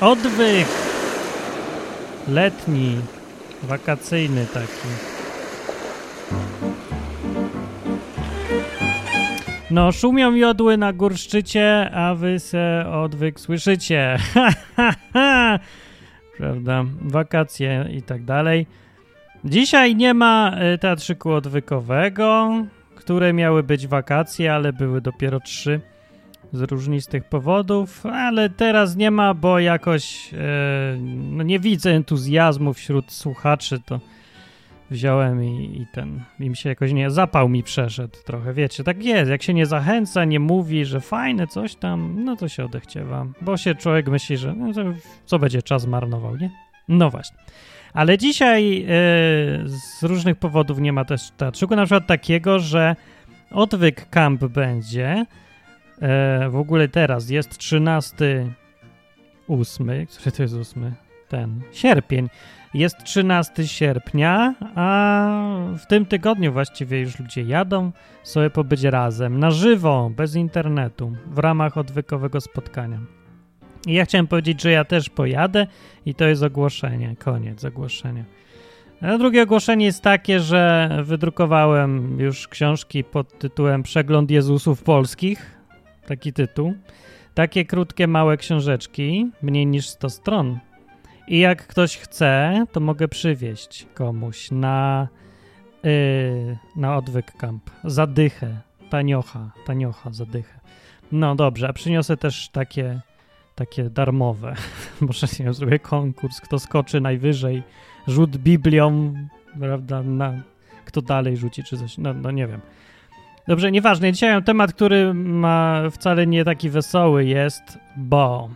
Odwyk letni, wakacyjny taki. No, szumią jodły na górszczycie, a wy se odwyk słyszycie. Prawda? Wakacje i tak dalej. Dzisiaj nie ma y, teatrzyku odwykowego, które miały być wakacje, ale były dopiero trzy z różnistych powodów, ale teraz nie ma, bo jakoś e, no nie widzę entuzjazmu wśród słuchaczy, to wziąłem i, i ten, im się jakoś nie, zapał mi przeszedł trochę, wiecie, tak jest, jak się nie zachęca, nie mówi, że fajne coś tam, no to się odechciewa, bo się człowiek myśli, że no co będzie czas marnował, nie? No właśnie. Ale dzisiaj e, z różnych powodów nie ma też teatrzyku, na przykład takiego, że odwyk camp będzie, E, w ogóle teraz jest 13 8, który to jest 8? Ten, sierpień. Jest 13 sierpnia, a w tym tygodniu właściwie już ludzie jadą sobie pobyć razem, na żywo, bez internetu, w ramach odwykowego spotkania. I ja chciałem powiedzieć, że ja też pojadę i to jest ogłoszenie, koniec ogłoszenia. A drugie ogłoszenie jest takie, że wydrukowałem już książki pod tytułem Przegląd Jezusów Polskich, taki tytuł. Takie krótkie, małe książeczki, mniej niż 100 stron. I jak ktoś chce, to mogę przywieźć komuś na, yy, na odwyk camp. Zadychę, taniocha, taniocha, zadychę. No dobrze, a przyniosę też takie, takie darmowe. Może nie zrobię konkurs, kto skoczy najwyżej, rzut Biblią, prawda, na, kto dalej rzuci, czy coś, no, no nie wiem. Dobrze, nieważne. Dzisiaj mam temat, który ma wcale nie taki wesoły jest, bo...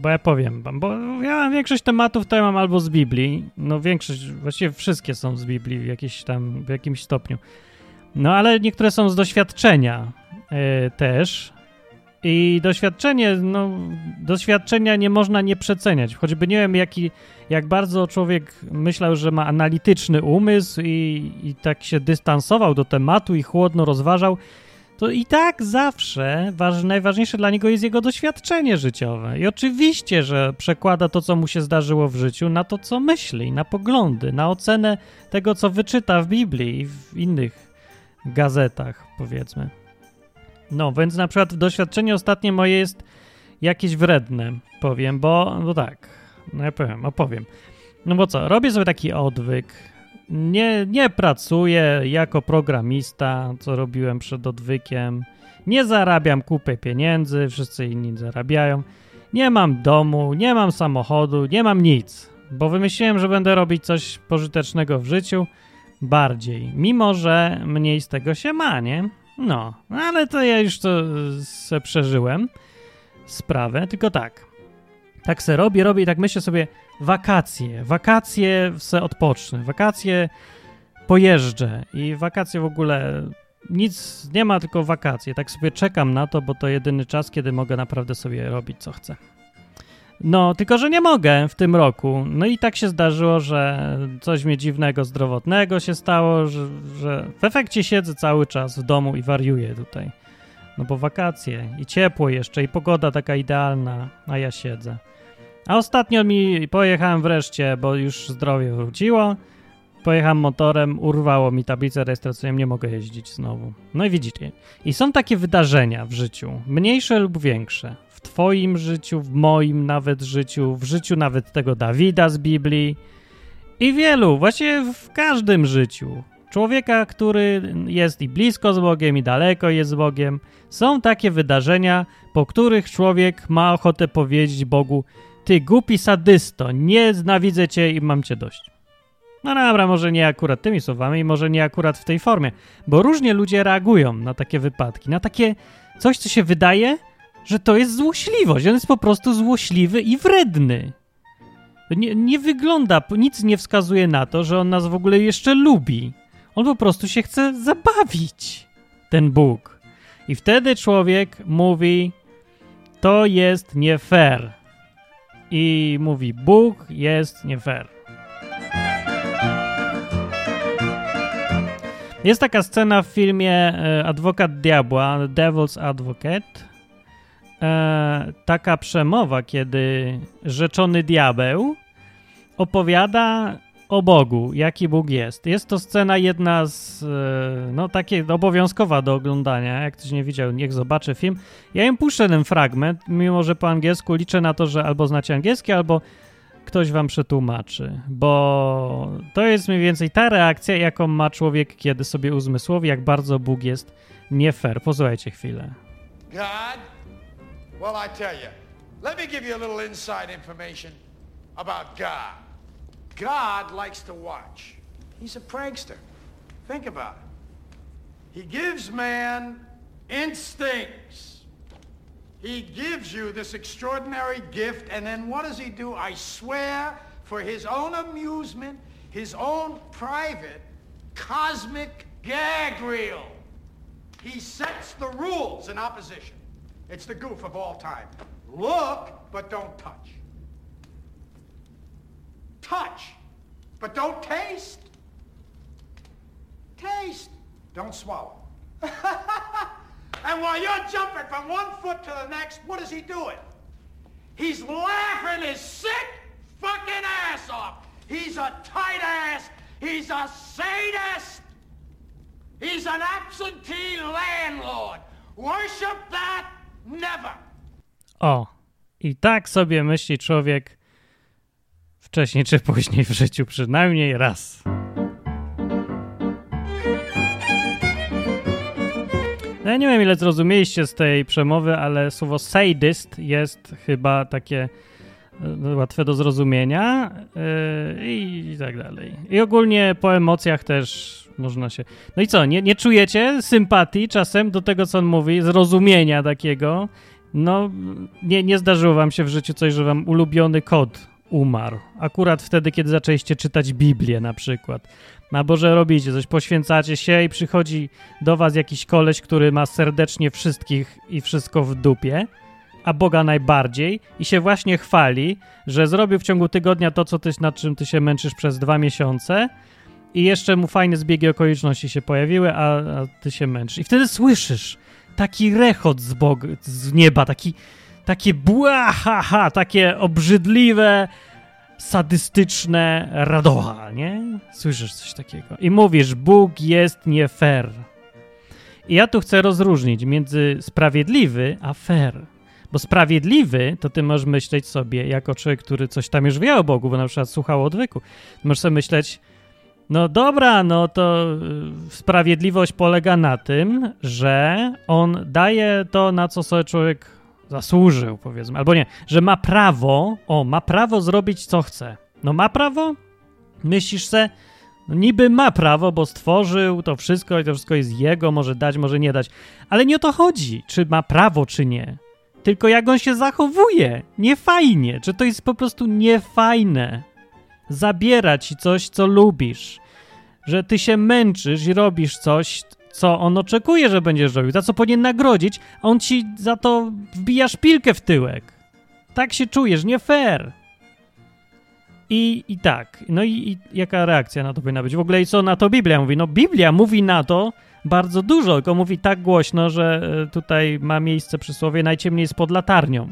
Bo ja powiem wam, bo ja większość tematów to ja mam albo z Biblii, no większość, właściwie wszystkie są z Biblii w, tam, w jakimś stopniu. No ale niektóre są z doświadczenia yy, też, i doświadczenie, no, doświadczenia nie można nie przeceniać. Choćby nie wiem, jaki, jak bardzo człowiek myślał, że ma analityczny umysł i, i tak się dystansował do tematu i chłodno rozważał, to i tak zawsze ważne, najważniejsze dla niego jest jego doświadczenie życiowe. I oczywiście, że przekłada to, co mu się zdarzyło w życiu, na to, co myśli, na poglądy, na ocenę tego, co wyczyta w Biblii i w innych gazetach, powiedzmy. No, więc na przykład doświadczenie ostatnie moje jest jakieś wredne, powiem, bo, bo tak, no ja powiem, opowiem. No bo co, robię sobie taki odwyk, nie, nie pracuję jako programista, co robiłem przed odwykiem, nie zarabiam kupy pieniędzy, wszyscy inni zarabiają, nie mam domu, nie mam samochodu, nie mam nic, bo wymyśliłem, że będę robić coś pożytecznego w życiu bardziej, mimo że mniej z tego się ma, nie? No, ale to ja już to se przeżyłem sprawę, tylko tak. Tak se robię, robię i tak myślę sobie wakacje, wakacje se odpocznę, wakacje pojeżdżę i wakacje w ogóle nic nie ma, tylko wakacje. Tak sobie czekam na to, bo to jedyny czas, kiedy mogę naprawdę sobie robić co chcę. No, tylko że nie mogę w tym roku. No i tak się zdarzyło, że coś mnie dziwnego zdrowotnego się stało, że, że w efekcie siedzę cały czas w domu i wariuję tutaj. No bo wakacje i ciepło jeszcze i pogoda taka idealna, a ja siedzę. A ostatnio mi pojechałem wreszcie, bo już zdrowie wróciło. Pojechałem motorem, urwało mi tablicę rejestracyjną, nie mogę jeździć znowu. No i widzicie. I są takie wydarzenia w życiu, mniejsze lub większe Twoim życiu, w moim nawet życiu, w życiu nawet tego Dawida z Biblii i wielu, właściwie w każdym życiu. Człowieka, który jest i blisko z Bogiem, i daleko jest z Bogiem. Są takie wydarzenia, po których człowiek ma ochotę powiedzieć Bogu: Ty głupi sadysto, nie znawidzę cię i mam cię dość. No dobra, może nie akurat tymi słowami, może nie akurat w tej formie, bo różnie ludzie reagują na takie wypadki, na takie coś, co się wydaje, że to jest złośliwość. On jest po prostu złośliwy i wredny. Nie, nie wygląda, nic nie wskazuje na to, że on nas w ogóle jeszcze lubi. On po prostu się chce zabawić, ten Bóg. I wtedy człowiek mówi, to jest nie fair. I mówi, Bóg jest nie fair. Jest taka scena w filmie e, Adwokat Diabła, Devil's Advocate, e, taka przemowa, kiedy rzeczony diabeł opowiada o Bogu, jaki Bóg jest. Jest to scena jedna z, e, no takie obowiązkowa do oglądania. Jak ktoś nie widział, niech zobaczy film. Ja im puszczę ten fragment, mimo że po angielsku liczę na to, że albo znacie angielski, albo ktoś wam przetłumaczy, bo to jest mniej więcej ta reakcja, jaką ma człowiek, kiedy sobie uzmysłowi, jak bardzo Bóg jest nie fair. Posłuchajcie chwilę. God? Well, I tell you, let me give you a little inside information about God. God likes to watch. He's a prankster. Think about it. He gives man instincts. He gives you this extraordinary gift, and then what does he do? I swear, for his own amusement, his own private cosmic gag reel. He sets the rules in opposition. It's the goof of all time. Look, but don't touch. Touch, but don't taste. Taste, don't swallow. and while you're jumping from one foot to the next, what is he doing? He's laughing his sick fucking ass off. He's a tight ass. He's a sadist. He's an absentee landlord. Worship that? O, i tak sobie myśli człowiek wcześniej czy później w życiu, przynajmniej raz. No ja nie wiem, ile zrozumieliście z tej przemowy, ale słowo sadist jest chyba takie e, łatwe do zrozumienia yy, i tak dalej. I ogólnie po emocjach też można się... No i co, nie, nie czujecie sympatii czasem do tego, co on mówi, zrozumienia takiego? No, nie, nie zdarzyło wam się w życiu coś, że wam ulubiony kod umarł. Akurat wtedy, kiedy zaczęliście czytać Biblię na przykład. Albo że robicie coś, poświęcacie się i przychodzi do was jakiś koleś, który ma serdecznie wszystkich i wszystko w dupie, a Boga najbardziej i się właśnie chwali, że zrobił w ciągu tygodnia to, co ty, nad czym ty się męczysz przez dwa miesiące i jeszcze mu fajne zbiegi okoliczności się pojawiły, a, a ty się męczysz. I wtedy słyszysz taki rechot z, Bog, z nieba, taki, takie bła, ha, ha, takie obrzydliwe, sadystyczne radocha, nie? Słyszysz coś takiego. I mówisz, Bóg jest nie fair. I ja tu chcę rozróżnić między sprawiedliwy a fair. Bo sprawiedliwy, to ty możesz myśleć sobie, jako człowiek, który coś tam już wie o Bogu, bo na przykład słuchał odwyku, możesz sobie myśleć, no dobra, no to y, sprawiedliwość polega na tym, że on daje to, na co sobie człowiek zasłużył, powiedzmy, albo nie, że ma prawo, o, ma prawo zrobić co chce. No ma prawo? Myślisz se? No niby ma prawo, bo stworzył to wszystko i to wszystko jest jego, może dać, może nie dać. Ale nie o to chodzi, czy ma prawo, czy nie. Tylko jak on się zachowuje. Niefajnie. Czy to jest po prostu niefajne zabiera ci coś, co lubisz. Że ty się męczysz i robisz coś, co on oczekuje, że będziesz robił, za co powinien nagrodzić, a on ci za to wbija szpilkę w tyłek. Tak się czujesz, nie fair. I, I tak, no i, i jaka reakcja na to powinna być? W ogóle i co na to Biblia mówi? No Biblia mówi na to bardzo dużo, tylko mówi tak głośno, że e, tutaj ma miejsce przysłowie najciemniej jest pod latarnią.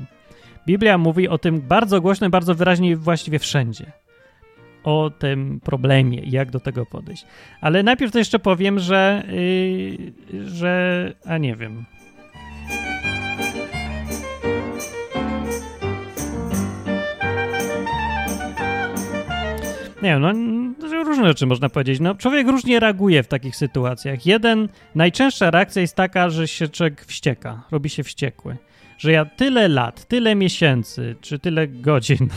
Biblia mówi o tym bardzo głośno bardzo wyraźnie właściwie wszędzie o tym problemie jak do tego podejść. Ale najpierw to jeszcze powiem, że, yy, że a nie wiem. Nie wiem, no różne rzeczy można powiedzieć. No, człowiek różnie reaguje w takich sytuacjach. Jeden, najczęstsza reakcja jest taka, że się człowiek wścieka, robi się wściekły. Że ja tyle lat, tyle miesięcy, czy tyle godzin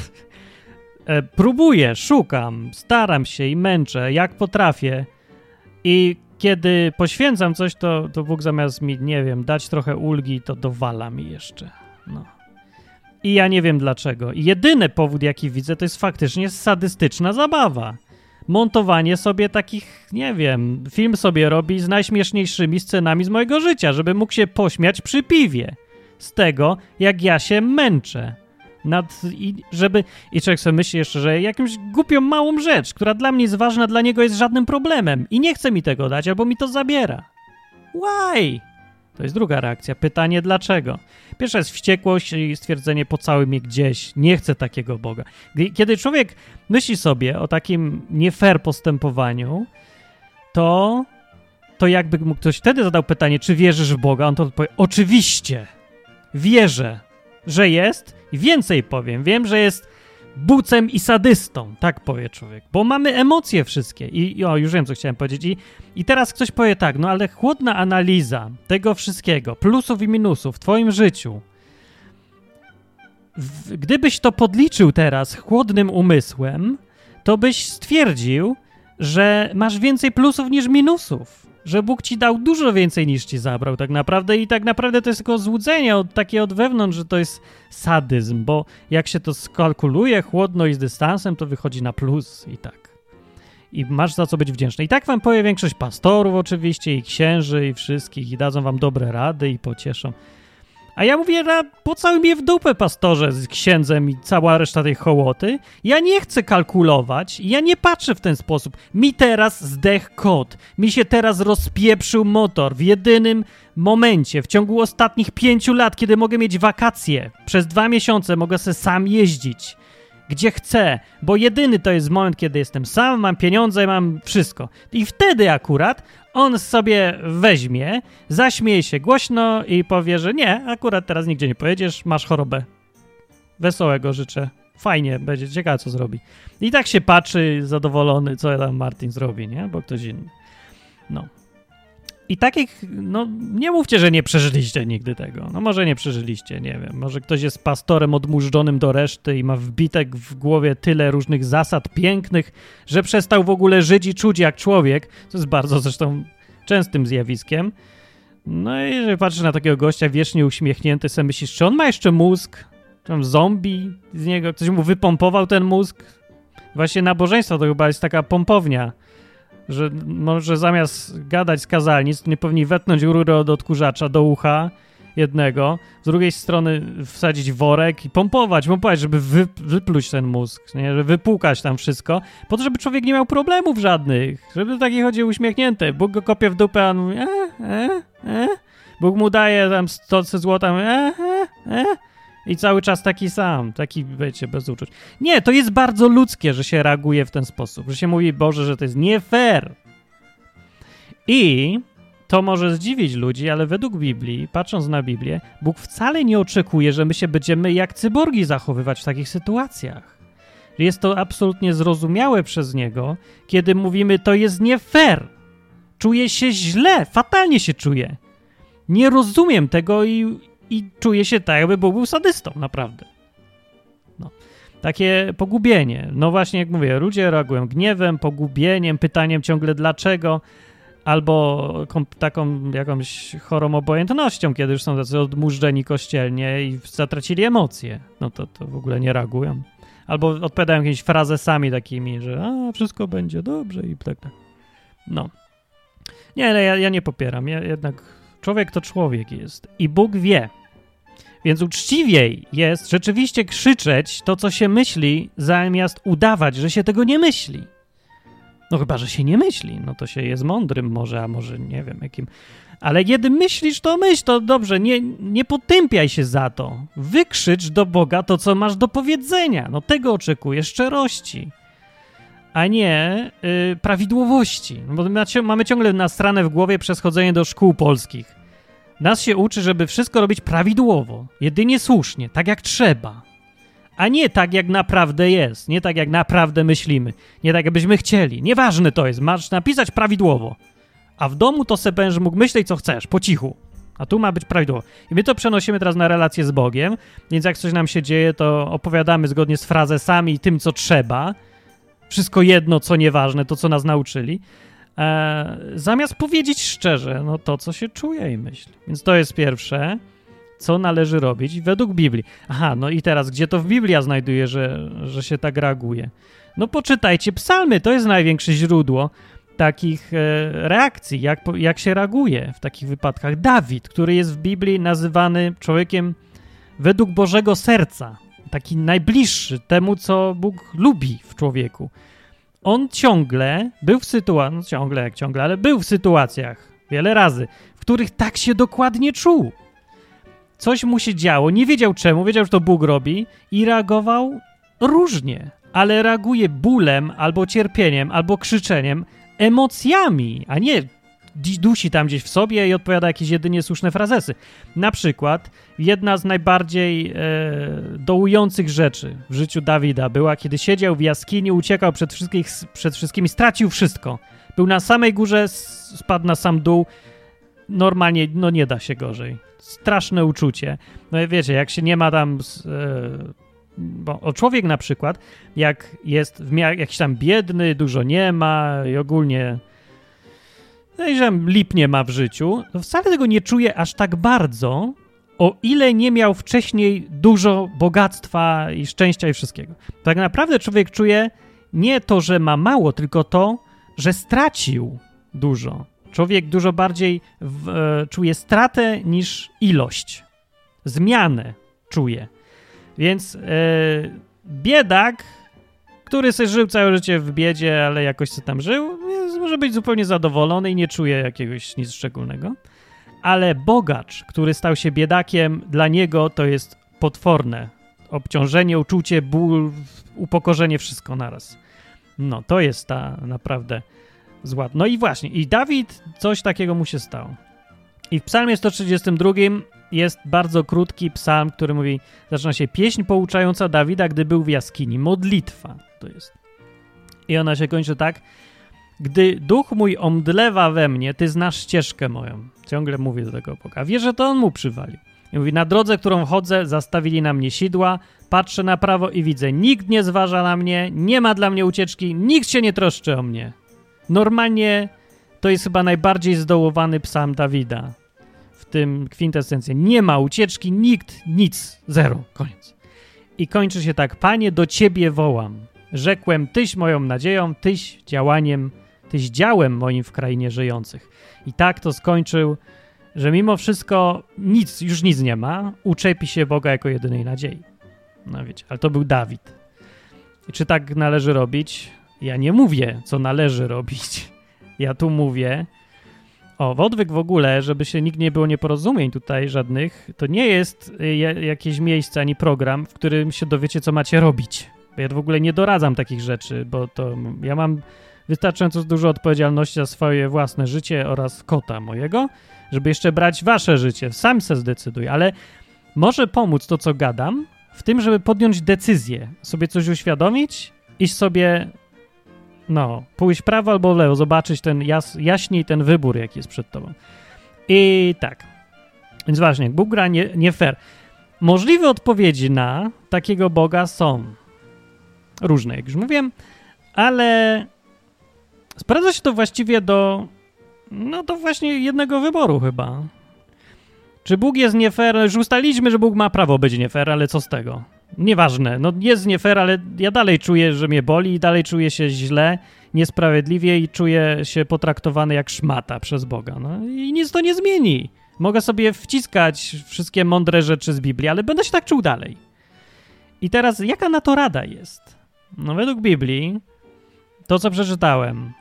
E, próbuję, szukam, staram się i męczę, jak potrafię. I kiedy poświęcam coś, to, to Bóg zamiast mi, nie wiem, dać trochę ulgi, to dowala mi jeszcze. No. I ja nie wiem dlaczego. I jedyny powód, jaki widzę, to jest faktycznie sadystyczna zabawa. Montowanie sobie takich, nie wiem, film sobie robi z najśmieszniejszymi scenami z mojego życia, żeby mógł się pośmiać przy piwie. Z tego, jak ja się męczę nad, i żeby, i człowiek sobie myśli jeszcze, że jakąś głupią małą rzecz, która dla mnie jest ważna, dla niego jest żadnym problemem i nie chce mi tego dać, albo mi to zabiera. Why? To jest druga reakcja. Pytanie dlaczego? Pierwsza jest wściekłość i stwierdzenie pocałuj mnie gdzieś. Nie chcę takiego Boga. Kiedy człowiek myśli sobie o takim nie fair postępowaniu, to, to jakby mu ktoś wtedy zadał pytanie, czy wierzysz w Boga, on to odpowie, oczywiście, wierzę, że jest i więcej powiem, wiem, że jest bucem i sadystą, tak powie człowiek, bo mamy emocje wszystkie. I, i o, już wiem, co chciałem powiedzieć. I, i teraz ktoś powie tak, no ale chłodna analiza tego wszystkiego, plusów i minusów w twoim życiu, w, gdybyś to podliczył teraz chłodnym umysłem, to byś stwierdził, że masz więcej plusów niż minusów. Że Bóg ci dał dużo więcej niż ci zabrał, tak naprawdę. I tak naprawdę to jest tylko złudzenie od, takie od wewnątrz, że to jest sadyzm, bo jak się to skalkuluje chłodno i z dystansem, to wychodzi na plus i tak. I masz za co być wdzięczny. I tak wam powie większość pastorów, oczywiście, i księży, i wszystkich, i dadzą wam dobre rady, i pocieszą. A ja mówię, że pocałuj mnie w dupę, pastorze, z księdzem i cała reszta tej hołoty. Ja nie chcę kalkulować, ja nie patrzę w ten sposób. Mi teraz zdech kot, mi się teraz rozpieprzył motor w jedynym momencie, w ciągu ostatnich pięciu lat, kiedy mogę mieć wakacje. Przez dwa miesiące mogę sobie sam jeździć gdzie chcę, bo jedyny to jest moment, kiedy jestem sam, mam pieniądze, mam wszystko. I wtedy akurat on sobie weźmie, zaśmieje się głośno i powie, że nie, akurat teraz nigdzie nie pojedziesz, masz chorobę. Wesołego życzę. Fajnie, będzie ciekawe, co zrobi. I tak się patrzy zadowolony, co tam Martin zrobi, nie? Bo ktoś inny. No. I takich, no nie mówcie, że nie przeżyliście nigdy tego. No może nie przeżyliście, nie wiem. Może ktoś jest pastorem odmurzonym do reszty i ma wbitek w głowie tyle różnych zasad pięknych, że przestał w ogóle żyć i czuć jak człowiek. To jest bardzo zresztą częstym zjawiskiem. No i jeżeli patrzysz na takiego gościa wiecznie uśmiechnięty, sobie myślisz, czy on ma jeszcze mózg? Czy tam zombie z niego? Ktoś mu wypompował ten mózg? Właśnie nabożeństwo to chyba jest taka pompownia że może zamiast gadać z kazalnic, to nie powinni wetnąć rurę od odkurzacza do ucha jednego, z drugiej strony wsadzić worek i pompować, pompować, żeby wy, wypluć ten mózg, nie? żeby wypłukać tam wszystko, po to, żeby człowiek nie miał problemów żadnych, żeby taki chodził uśmiechnięty. Bóg go kopie w dupę, a on mówi, e, e, e. Bóg mu daje tam 100 złota, e, e, e. I cały czas taki sam, taki, wiecie, bez uczuć. Nie, to jest bardzo ludzkie, że się reaguje w ten sposób, że się mówi, Boże, że to jest nie fair. I to może zdziwić ludzi, ale według Biblii, patrząc na Biblię, Bóg wcale nie oczekuje, że my się będziemy jak cyborgi zachowywać w takich sytuacjach. Jest to absolutnie zrozumiałe przez Niego, kiedy mówimy, to jest nie fair. Czuję się źle, fatalnie się czuję. Nie rozumiem tego i, i czuje się tak, jakby był sadystą, naprawdę. No. Takie pogubienie. No właśnie, jak mówię, ludzie reagują gniewem, pogubieniem, pytaniem ciągle dlaczego, albo taką jakąś chorą obojętnością, kiedy już są tacy odmurzeni kościelnie i zatracili emocje. No to, to w ogóle nie reagują. Albo odpowiadają jakimiś frazesami takimi, że a, wszystko będzie dobrze i tak, tak. No. Nie, ja, ja nie popieram. Ja jednak człowiek to człowiek jest i Bóg wie. Więc uczciwiej jest rzeczywiście krzyczeć to, co się myśli, zamiast udawać, że się tego nie myśli. No chyba, że się nie myśli, no to się jest mądrym może, a może nie wiem jakim. Ale kiedy myślisz, to myśl, to dobrze, nie, nie potępiaj się za to. Wykrzycz do Boga to, co masz do powiedzenia. No tego oczekuję, szczerości, a nie yy, prawidłowości. Bo mamy ciągle na stronę w głowie przez do szkół polskich. Nas się uczy, żeby wszystko robić prawidłowo, jedynie słusznie, tak jak trzeba. A nie tak, jak naprawdę jest, nie tak, jak naprawdę myślimy, nie tak, jakbyśmy chcieli. Nieważne to jest, masz napisać prawidłowo. A w domu to se będziesz mógł myśleć, co chcesz, po cichu. A tu ma być prawidłowo. I my to przenosimy teraz na relacje z Bogiem, więc jak coś nam się dzieje, to opowiadamy zgodnie z frazesami i tym, co trzeba. Wszystko jedno, co nieważne, to, co nas nauczyli e, zamiast powiedzieć szczerze, no to, co się czuje i myśli. Więc to jest pierwsze, co należy robić według Biblii. Aha, no i teraz, gdzie to w Biblii ja znajduję, że, że się tak reaguje? No poczytajcie psalmy, to jest największe źródło takich e, reakcji, jak, jak się reaguje w takich wypadkach. Dawid, który jest w Biblii nazywany człowiekiem według Bożego serca, taki najbliższy temu, co Bóg lubi w człowieku on ciągle był w sytuacji, no ciągle jak ciągle, ale był w sytuacjach wiele razy, w których tak się dokładnie czuł. Coś mu się działo, nie wiedział czemu, wiedział, że to Bóg robi i reagował różnie, ale reaguje bólem albo cierpieniem, albo krzyczeniem, emocjami, a nie dusi tam gdzieś w sobie i odpowiada jakieś jedynie słuszne frazesy. Na przykład jedna z najbardziej e, dołujących rzeczy w życiu Dawida była, kiedy siedział w jaskini, uciekał przed, wszystkich, przed wszystkimi, stracił wszystko. Był na samej górze, spadł na sam dół. Normalnie, no nie da się gorzej. Straszne uczucie. No wiecie, jak się nie ma tam... E, bo o człowiek na przykład, jak jest w jakiś tam biedny, dużo nie ma i ogólnie no i że lipnie ma w życiu, to wcale tego nie czuje aż tak bardzo, o ile nie miał wcześniej dużo bogactwa i szczęścia i wszystkiego. Tak naprawdę człowiek czuje nie to, że ma mało, tylko to, że stracił dużo. Człowiek dużo bardziej w, e, czuje stratę niż ilość. Zmianę czuje. Więc e, biedak który sobie żył całe życie w biedzie, ale jakoś co tam żył, może być zupełnie zadowolony i nie czuje jakiegoś nic szczególnego. Ale bogacz, który stał się biedakiem, dla niego to jest potworne. Obciążenie, uczucie, ból, upokorzenie, wszystko naraz. No, to jest ta naprawdę zła. No i właśnie, i Dawid, coś takiego mu się stało. I w psalmie 132 jest bardzo krótki psalm, który mówi, zaczyna się pieśń pouczająca Dawida, gdy był w jaskini, modlitwa to jest. I ona się kończy tak, gdy duch mój omdlewa we mnie, ty znasz ścieżkę moją. Ciągle mówię do tego Boga. Wie, że to on mu przywalił. I mówi, na drodze, którą chodzę, zastawili na mnie sidła, patrzę na prawo i widzę, nikt nie zważa na mnie, nie ma dla mnie ucieczki, nikt się nie troszczy o mnie. Normalnie to jest chyba najbardziej zdołowany psalm Dawida w tym kwintesencji. Nie ma ucieczki, nikt, nic, zero, koniec. I kończy się tak, Panie, do Ciebie wołam. Rzekłem, Tyś moją nadzieją, Tyś działaniem, Tyś działem moim w krainie żyjących. I tak to skończył, że mimo wszystko nic, już nic nie ma, uczepi się Boga jako jedynej nadziei. No wiecie, ale to był Dawid. I czy tak należy robić? Ja nie mówię, co należy robić. Ja tu mówię, o, w odwyk w ogóle, żeby się nikt nie było nieporozumień tutaj żadnych, to nie jest y, jakieś miejsce ani program, w którym się dowiecie, co macie robić. Ja w ogóle nie doradzam takich rzeczy, bo to ja mam wystarczająco dużo odpowiedzialności za swoje własne życie oraz kota mojego, żeby jeszcze brać wasze życie. Sam se zdecyduj, ale może pomóc to, co gadam, w tym, żeby podjąć decyzję, sobie coś uświadomić, iść sobie, no, pójść prawo albo lewo, zobaczyć ten jas, jaśniej ten wybór, jaki jest przed tobą. I tak. Więc właśnie, Bóg gra nie, nie fair. Możliwe odpowiedzi na takiego Boga są różne, jak już mówiłem, ale sprawdza się to właściwie do, no to właśnie jednego wyboru chyba. Czy Bóg jest nie fair? Już ustaliliśmy, że Bóg ma prawo być nie fair, ale co z tego? Nieważne, no jest nie fair, ale ja dalej czuję, że mnie boli i dalej czuję się źle, niesprawiedliwie i czuję się potraktowany jak szmata przez Boga. No i nic to nie zmieni. Mogę sobie wciskać wszystkie mądre rzeczy z Biblii, ale będę się tak czuł dalej. I teraz, jaka na to rada jest? No według Biblii, to co przeczytałem,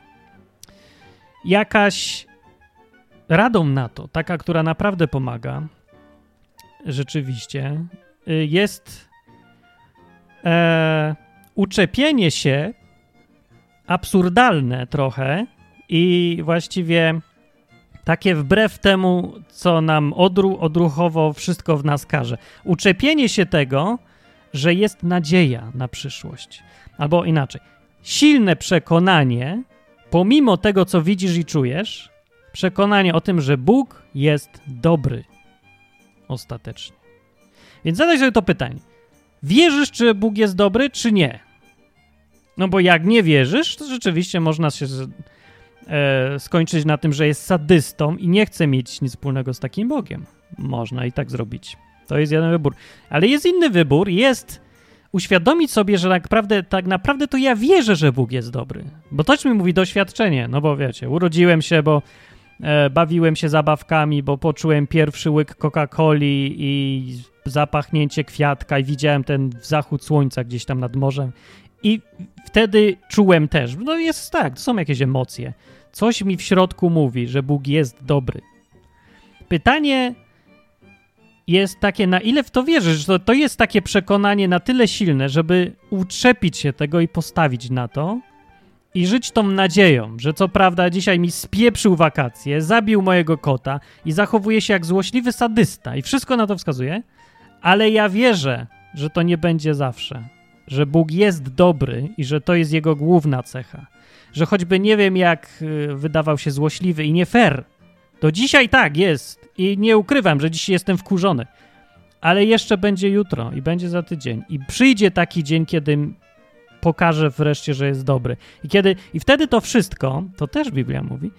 jakaś radą na to, taka, która naprawdę pomaga, rzeczywiście, y, jest e, uczepienie się absurdalne trochę i właściwie takie wbrew temu, co nam odru, odruchowo wszystko w nas każe. Uczepienie się tego, że jest nadzieja na przyszłość. Albo inaczej, silne przekonanie, pomimo tego, co widzisz i czujesz, przekonanie o tym, że Bóg jest dobry ostatecznie. Więc zadaj sobie to pytanie. Wierzysz, czy Bóg jest dobry, czy nie? No bo jak nie wierzysz, to rzeczywiście można się e, skończyć na tym, że jest sadystą i nie chce mieć nic wspólnego z takim Bogiem. Można i tak zrobić. To jest jeden wybór. Ale jest inny wybór, jest uświadomić sobie, że tak naprawdę, tak naprawdę to ja wierzę, że Bóg jest dobry. Bo to mi mówi doświadczenie, no bo wiecie, urodziłem się, bo e, bawiłem się zabawkami, bo poczułem pierwszy łyk Coca-Coli i zapachnięcie kwiatka i widziałem ten zachód słońca gdzieś tam nad morzem i wtedy czułem też, no jest tak, to są jakieś emocje. Coś mi w środku mówi, że Bóg jest dobry. pytanie jest takie, na ile w to wierzysz, to, to jest takie przekonanie na tyle silne, żeby uczepić się tego i postawić na to i żyć tą nadzieją, że co prawda dzisiaj mi spieprzył wakacje, zabił mojego kota i zachowuje się jak złośliwy sadysta i wszystko na to wskazuje, ale ja wierzę, że to nie będzie zawsze, że Bóg jest dobry i że to jest jego główna cecha, że choćby nie wiem jak y, wydawał się złośliwy i nie fair, to dzisiaj tak jest i nie ukrywam, że dzisiaj jestem wkurzony. Ale jeszcze będzie jutro i będzie za tydzień. I przyjdzie taki dzień, kiedy pokaże wreszcie, że jest dobry. I kiedy i wtedy to wszystko, to też Biblia mówi,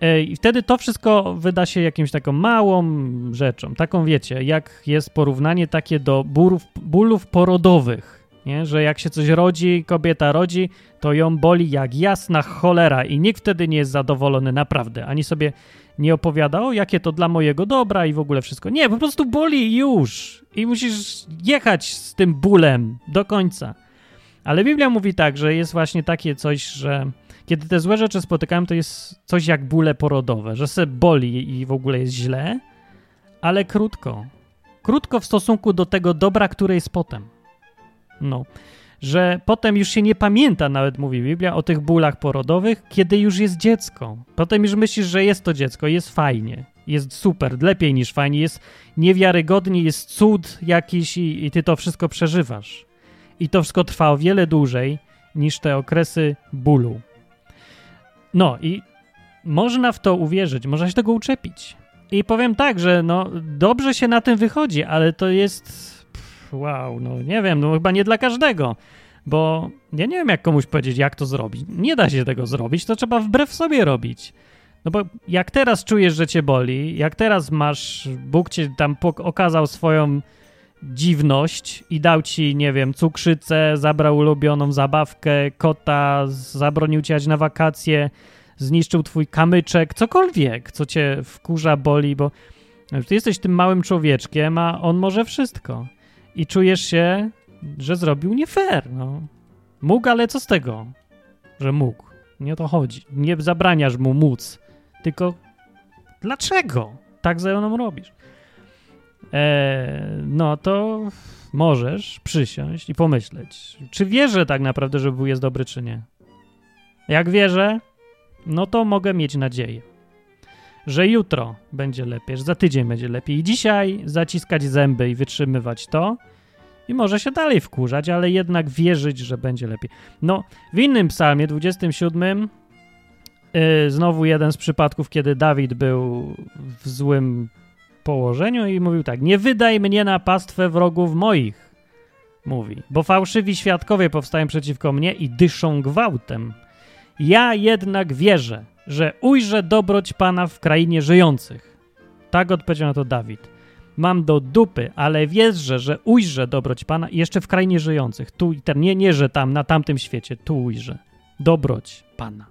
e, i wtedy to wszystko wyda się jakimś taką małą rzeczą. Taką wiecie, jak jest porównanie takie do bólów, bólów porodowych. Nie? Że jak się coś rodzi, kobieta rodzi, to ją boli jak jasna cholera i nikt wtedy nie jest zadowolony naprawdę. Ani sobie nie opowiada, o jakie to dla mojego dobra i w ogóle wszystko. Nie, po prostu boli już i musisz jechać z tym bólem do końca. Ale Biblia mówi tak, że jest właśnie takie coś, że kiedy te złe rzeczy spotykają, to jest coś jak bóle porodowe, że se boli i w ogóle jest źle, ale krótko. Krótko w stosunku do tego dobra, które jest potem. No że potem już się nie pamięta, nawet mówi Biblia, o tych bólach porodowych, kiedy już jest dziecko. Potem już myślisz, że jest to dziecko, jest fajnie, jest super, lepiej niż fajnie, jest niewiarygodnie, jest cud jakiś i, i ty to wszystko przeżywasz. I to wszystko trwa o wiele dłużej niż te okresy bólu. No i można w to uwierzyć, można się tego uczepić. I powiem tak, że no dobrze się na tym wychodzi, ale to jest wow, no nie wiem, no chyba nie dla każdego, bo ja nie wiem, jak komuś powiedzieć, jak to zrobić. Nie da się tego zrobić, to trzeba wbrew sobie robić. No bo jak teraz czujesz, że cię boli, jak teraz masz, Bóg cię tam okazał swoją dziwność i dał ci, nie wiem, cukrzycę, zabrał ulubioną zabawkę, kota, zabronił ci jechać na wakacje, zniszczył twój kamyczek, cokolwiek, co cię wkurza, boli, bo ty jesteś tym małym człowieczkiem, a on może wszystko i czujesz się, że zrobił nie fair. No. Mógł, ale co z tego, że mógł? Nie o to chodzi. Nie zabraniasz mu móc, tylko dlaczego tak ze mną robisz? Eee, no to możesz przysiąść i pomyśleć, czy wierzę tak naprawdę, że Bóg jest dobry, czy nie. Jak wierzę, no to mogę mieć nadzieję, że jutro będzie lepiej, że za tydzień będzie lepiej. I dzisiaj zaciskać zęby i wytrzymywać to, i może się dalej wkurzać, ale jednak wierzyć, że będzie lepiej. No, w innym psalmie, 27, yy, znowu jeden z przypadków, kiedy Dawid był w złym położeniu i mówił tak: Nie wydaj mnie na pastwę wrogów moich, mówi, bo fałszywi świadkowie powstają przeciwko mnie i dyszą gwałtem. Ja jednak wierzę, że ujrzę dobroć Pana w krainie żyjących. Tak odpowiedział na to Dawid. Mam do dupy, ale wierzę, że ujrzę dobroć Pana jeszcze w krainie żyjących. Tu i tam, nie, nie, że tam, na tamtym świecie, tu ujrzę dobroć Pana.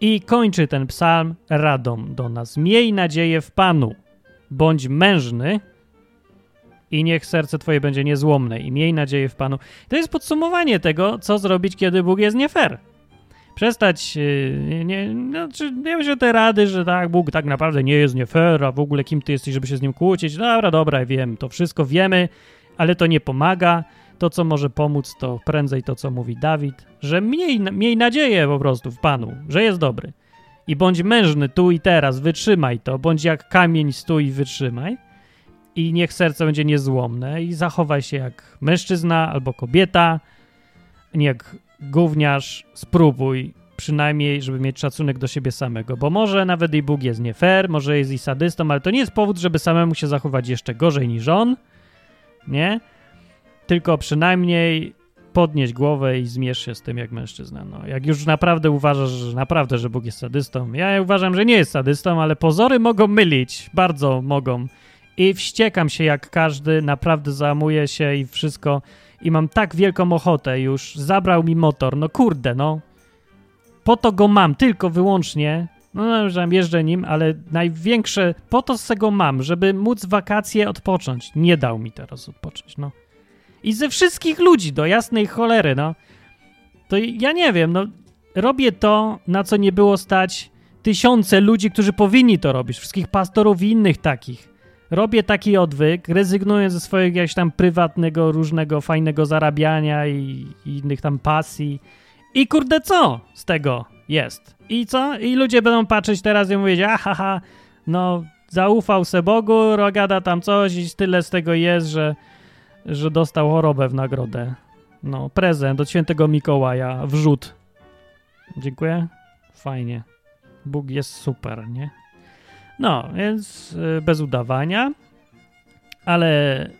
I kończy ten psalm radą do nas. Miej nadzieję w Panu, bądź mężny i niech serce Twoje będzie niezłomne i miej nadzieję w Panu. To jest podsumowanie tego, co zrobić, kiedy Bóg jest nie fair przestać, y, nie, znaczy, wiem, że te rady, że tak, Bóg tak naprawdę nie jest nie fair, a w ogóle kim ty jesteś, żeby się z nim kłócić. Dobra, dobra, wiem, to wszystko wiemy, ale to nie pomaga. To, co może pomóc, to prędzej to, co mówi Dawid, że miej, miej nadzieję po prostu w Panu, że jest dobry. I bądź mężny tu i teraz, wytrzymaj to, bądź jak kamień stój wytrzymaj. I niech serce będzie niezłomne i zachowaj się jak mężczyzna albo kobieta, nie jak gówniarz, spróbuj przynajmniej, żeby mieć szacunek do siebie samego, bo może nawet i Bóg jest nie fair, może jest i sadystą, ale to nie jest powód, żeby samemu się zachować jeszcze gorzej niż on, nie? Tylko przynajmniej podnieść głowę i zmierz się z tym jak mężczyzna. No, jak już naprawdę uważasz, że naprawdę, że Bóg jest sadystą, ja uważam, że nie jest sadystą, ale pozory mogą mylić, bardzo mogą. I wściekam się jak każdy, naprawdę załamuję się i wszystko i mam tak wielką ochotę już, zabrał mi motor, no kurde, no. Po to go mam, tylko wyłącznie, no, że jeżdżę nim, ale największe, po to z tego mam, żeby móc wakacje odpocząć. Nie dał mi teraz odpocząć, no. I ze wszystkich ludzi, do jasnej cholery, no. To ja nie wiem, no. Robię to, na co nie było stać tysiące ludzi, którzy powinni to robić, wszystkich pastorów i innych takich. Robię taki odwyk, rezygnuję ze swojego jakiegoś tam prywatnego, różnego fajnego zarabiania i, i innych tam pasji. I kurde, co z tego jest? I co? I ludzie będą patrzeć teraz i mówić, aha, no zaufał se Bogu, rogada tam coś i tyle z tego jest, że, że dostał chorobę w nagrodę. No, prezent od świętego Mikołaja, wrzut. Dziękuję. Fajnie. Bóg jest super, nie? No, więc y, bez udawania, ale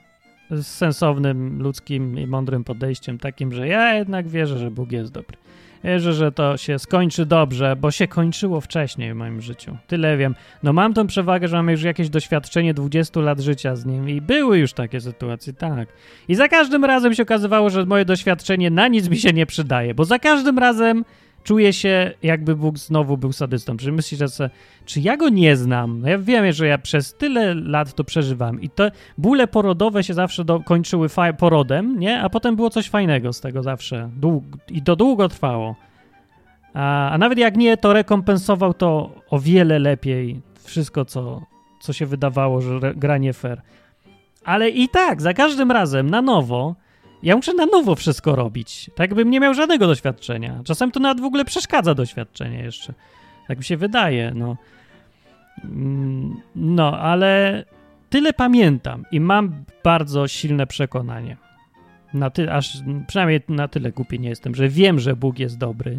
z sensownym, ludzkim i mądrym podejściem, takim, że ja jednak wierzę, że Bóg jest dobry. Wierzę, że to się skończy dobrze, bo się kończyło wcześniej w moim życiu. Tyle wiem. No mam tą przewagę, że mam już jakieś doświadczenie 20 lat życia z nim i były już takie sytuacje, tak. I za każdym razem się okazywało, że moje doświadczenie na nic mi się nie przydaje, bo za każdym razem czuję się, jakby Bóg znowu był sadystą. Czy myślisz, że czy ja go nie znam? No ja wiem, że ja przez tyle lat to przeżywam i te bóle porodowe się zawsze do, kończyły porodem, nie? A potem było coś fajnego z tego zawsze. Dług I to długo trwało. A, a nawet jak nie, to rekompensował to o wiele lepiej wszystko, co, co się wydawało, że gra nie fair. Ale i tak, za każdym razem na nowo ja muszę na nowo wszystko robić. Tak bym nie miał żadnego doświadczenia. Czasem to nawet w ogóle przeszkadza doświadczenie jeszcze. Tak mi się wydaje, no. Mm, no, ale tyle pamiętam i mam bardzo silne przekonanie. Na ty, aż przynajmniej na tyle głupi nie jestem, że wiem, że Bóg jest dobry.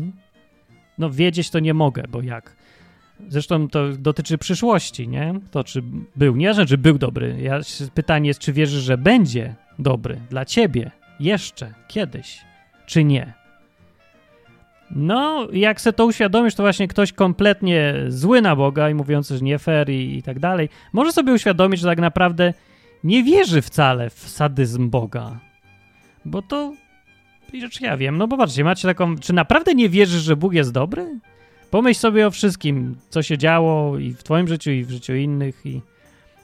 No, wiedzieć to nie mogę, bo jak? Zresztą to dotyczy przyszłości, nie? To czy był, nie, że czy był dobry. Ja, pytanie jest, czy wierzysz, że będzie dobry dla ciebie, jeszcze, kiedyś, czy nie. No, jak se to uświadomisz, to właśnie ktoś kompletnie zły na Boga i mówiący, że nie fair i, i tak dalej, może sobie uświadomić, że tak naprawdę nie wierzy wcale w sadyzm Boga. Bo to, rzecz ja wiem, no bo patrzcie, macie taką, czy naprawdę nie wierzysz, że Bóg jest dobry? Pomyśl sobie o wszystkim, co się działo i w twoim życiu, i w życiu innych i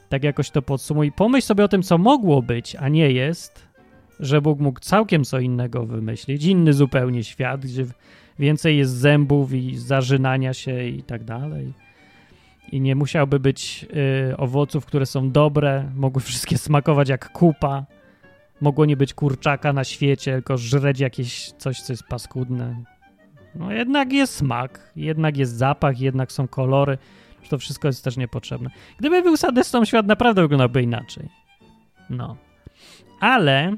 tak jakoś to podsumuj. Pomyśl sobie o tym, co mogło być, a nie jest że Bóg mógł całkiem co innego wymyślić, inny zupełnie świat, gdzie więcej jest zębów i zażynania się i tak dalej. I nie musiałby być y, owoców, które są dobre, mogły wszystkie smakować jak kupa. Mogło nie być kurczaka na świecie, tylko żreć jakieś coś, co jest paskudne. No jednak jest smak, jednak jest zapach, jednak są kolory. To wszystko jest też niepotrzebne. Gdyby był sadystą, świat naprawdę wyglądałby inaczej. No. Ale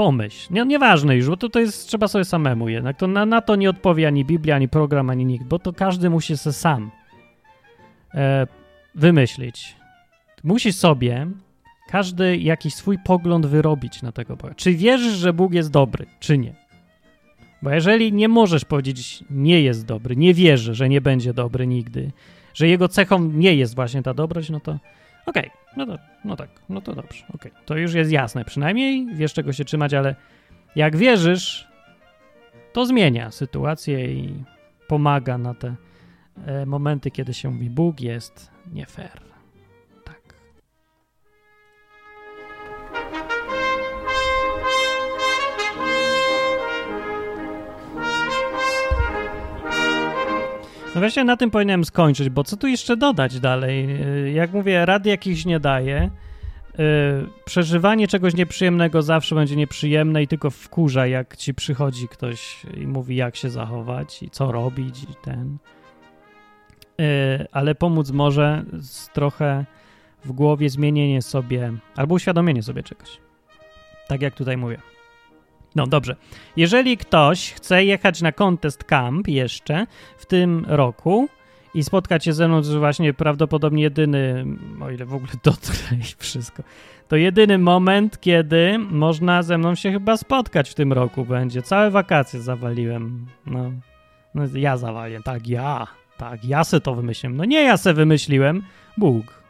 pomyśl. Nie, nieważne już, bo to, to jest, trzeba sobie samemu jednak. To na, na to nie odpowie ani Biblia, ani program, ani nikt, bo to każdy musi sobie sam e, wymyślić. Musi sobie każdy jakiś swój pogląd wyrobić na tego Boga. Czy wierzysz, że Bóg jest dobry, czy nie? Bo jeżeli nie możesz powiedzieć, nie jest dobry, nie wierzę, że nie będzie dobry nigdy, że jego cechą nie jest właśnie ta dobroć, no to okej, okay, no, to, no tak, no to dobrze, okej. Okay. To już jest jasne, przynajmniej wiesz czego się trzymać, ale jak wierzysz, to zmienia sytuację i pomaga na te e, momenty, kiedy się mówi Bóg jest nie fair. No właśnie na tym powinienem skończyć, bo co tu jeszcze dodać dalej? Y, jak mówię, rady jakichś nie daje. Yy, przeżywanie czegoś nieprzyjemnego zawsze będzie nieprzyjemne i tylko wkurza, jak ci przychodzi ktoś i mówi, jak się zachować i co robić i ten. Yy, ale pomóc może trochę w głowie zmienienie sobie albo uświadomienie sobie czegoś. Tak jak tutaj mówię. No dobrze. Jeżeli ktoś chce jechać na Contest Camp jeszcze w tym roku i spotkać się ze mną, to właśnie prawdopodobnie jedyny, o ile w ogóle dotrę i wszystko, to jedyny moment, kiedy można ze mną się chyba spotkać w tym roku będzie. Całe wakacje zawaliłem. No, no ja zawaliłem, tak, ja, tak, ja se to wymyśliłem. No nie ja se wymyśliłem, Bóg.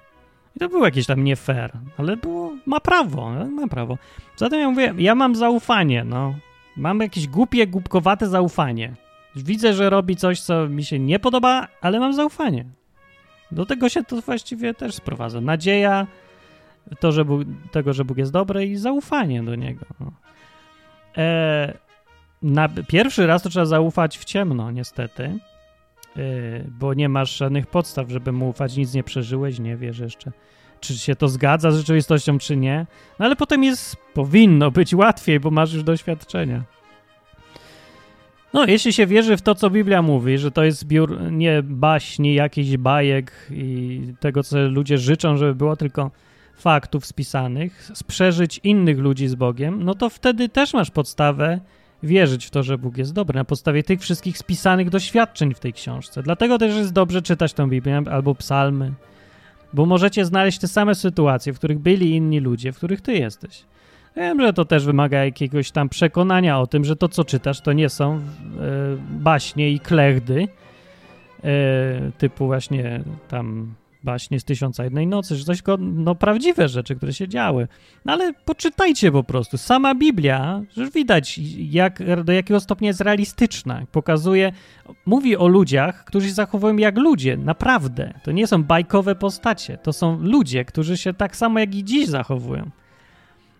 I to było jakieś tam nie fair, ale było, ma prawo, ma prawo. Zatem ja mówię, ja mam zaufanie, no. Mam jakieś głupie, głupkowate zaufanie. Widzę, że robi coś, co mi się nie podoba, ale mam zaufanie. Do tego się to właściwie też sprowadza. Nadzieja to, że Bóg, tego, że Bóg jest dobry i zaufanie do Niego. No. E, na pierwszy raz to trzeba zaufać w ciemno, niestety. bo nie masz żadnych podstaw, żeby mu ufać, nic nie przeżyłeś, nie wiesz jeszcze, czy się to zgadza z rzeczywistością, czy nie. No ale potem jest, powinno być łatwiej, bo masz już doświadczenia. No, jeśli się wierzy w to, co Biblia mówi, że to jest zbiór nie baśni, jakichś bajek i tego, co ludzie życzą, żeby było, tylko faktów spisanych, z przeżyć innych ludzi z Bogiem, no to wtedy też masz podstawę wierzyć w to, że Bóg jest dobry na podstawie tych wszystkich spisanych doświadczeń w tej książce. Dlatego też jest dobrze czytać tę Biblię albo psalmy, bo możecie znaleźć te same sytuacje, w których byli inni ludzie, w których ty jesteś. Wiem, że to też wymaga jakiegoś tam przekonania o tym, że to, co czytasz, to nie są e, baśnie i klechdy, e, typu właśnie tam baśnie z Tysiąca Jednej Nocy, że coś, no prawdziwe rzeczy, które się działy. No ale poczytajcie po prostu. Sama Biblia, że widać jak, do jakiego stopnia jest realistyczna. Pokazuje, mówi o ludziach, którzy się zachowują jak ludzie, naprawdę. To nie są bajkowe postacie, to są ludzie, którzy się tak samo jak i dziś zachowują.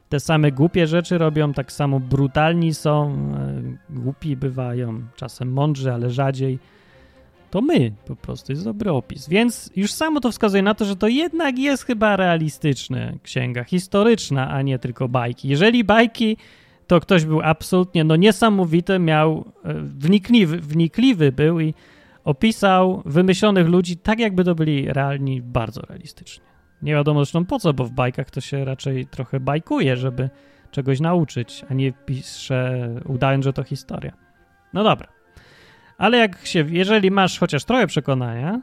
Te same głupie rzeczy robią, tak samo brutalni są, e, głupi bywają, czasem mądrzy, ale rzadziej to my, po prostu jest dobry opis. Więc już samo to wskazuje na to, że to jednak jest chyba realistyczne księga historyczna, a nie tylko bajki. Jeżeli bajki, to ktoś był absolutnie no niesamowity, miał e, wnikliwy, wnikliwy był i opisał wymyślonych ludzi tak, jakby to byli realni, bardzo realistycznie. Nie wiadomo zresztą po co, bo w bajkach to się raczej trochę bajkuje, żeby czegoś nauczyć, a nie pisze udając, że to historia. No dobra. Ale jak się, jeżeli masz chociaż trochę przekonania,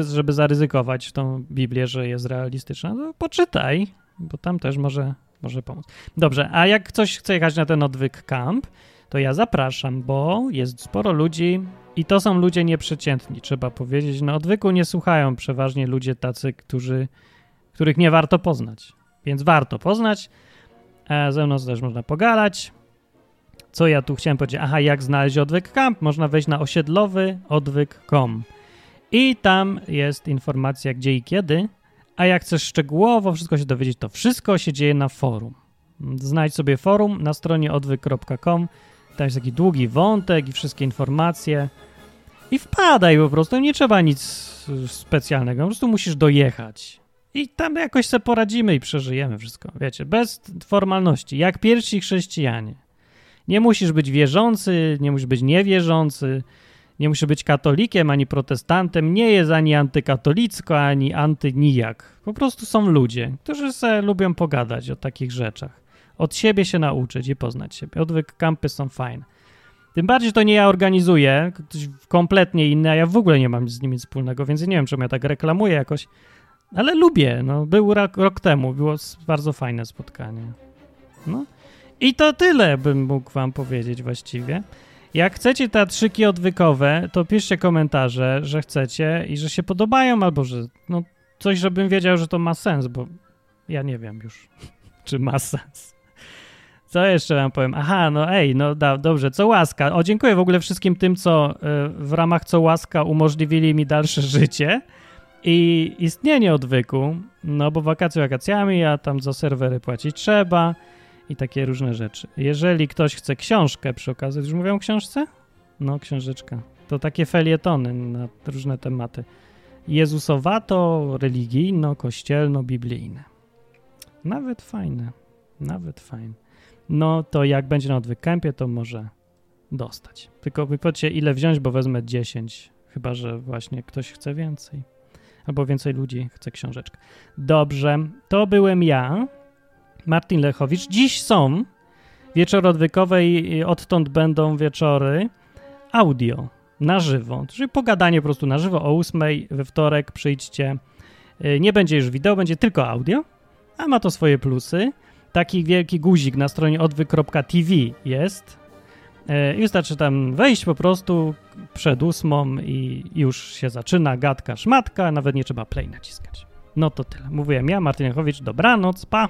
żeby zaryzykować tą Biblię, że jest realistyczna, to poczytaj, bo tam też może, może pomóc. Dobrze, a jak ktoś chce jechać na ten odwyk camp, to ja zapraszam, bo jest sporo ludzi i to są ludzie nieprzeciętni, trzeba powiedzieć. Na odwyku nie słuchają przeważnie ludzie tacy, którzy, których nie warto poznać. Więc warto poznać. Ze mną też można pogadać. Co ja tu chciałem powiedzieć? Aha, jak znaleźć odwyk camp? Można wejść na osiedlowy odwyk.com i tam jest informacja gdzie i kiedy, a jak chcesz szczegółowo wszystko się dowiedzieć, to wszystko się dzieje na forum. Znajdź sobie forum na stronie odwyk.com, tam jest taki długi wątek i wszystkie informacje i wpadaj po prostu, nie trzeba nic specjalnego, po prostu musisz dojechać. I tam jakoś sobie poradzimy i przeżyjemy wszystko, wiecie, bez formalności, jak pierwsi chrześcijanie. Nie musisz być wierzący, nie musisz być niewierzący, nie musisz być katolikiem ani protestantem, nie jest ani antykatolicko, ani antynijak. Po prostu są ludzie, którzy se lubią pogadać o takich rzeczach. Od siebie się nauczyć i poznać siebie. Odwyk kampy są fajne. Tym bardziej, to nie ja organizuję, ktoś kompletnie inny, a ja w ogóle nie mam z nimi wspólnego, więc nie wiem, czemu ja tak reklamuję jakoś, ale lubię. No, był rok, rok temu, było bardzo fajne spotkanie. No. I to tyle bym mógł wam powiedzieć właściwie. Jak chcecie teatrzyki odwykowe, to piszcie komentarze, że chcecie i że się podobają, albo że no coś, żebym wiedział, że to ma sens, bo ja nie wiem już, czy ma sens. Co jeszcze wam powiem? Aha, no ej, no da, dobrze, co łaska. O, dziękuję w ogóle wszystkim tym, co y, w ramach co łaska umożliwili mi dalsze życie i istnienie odwyku, no bo wakacje wakacjami, a tam za serwery płacić trzeba i takie różne rzeczy. Jeżeli ktoś chce książkę przy okazji, już mówią o książce? No, książeczka. To takie felietony na różne tematy. Jezusowato, religijno, kościelno, biblijne. Nawet fajne. Nawet fajne. No to jak będzie na odwykępie, to może dostać. Tylko wy powiedzcie, ile wziąć, bo wezmę 10. Chyba, że właśnie ktoś chce więcej. Albo więcej ludzi chce książeczkę. Dobrze, to byłem ja. Martin Lechowicz. Dziś są wieczory odwykowe i odtąd będą wieczory audio na żywo, czyli pogadanie po prostu na żywo o 8 we wtorek przyjdźcie. Y, nie będzie już wideo, będzie tylko audio, a ma to swoje plusy. Taki wielki guzik na stronie odwyk.tv jest. Y, I wystarczy tam wejść po prostu przed ósmą i już się zaczyna gadka szmatka, nawet nie trzeba play naciskać. No to tyle. Mówiłem ja, Martin Jachowicz. Dobranoc, pa!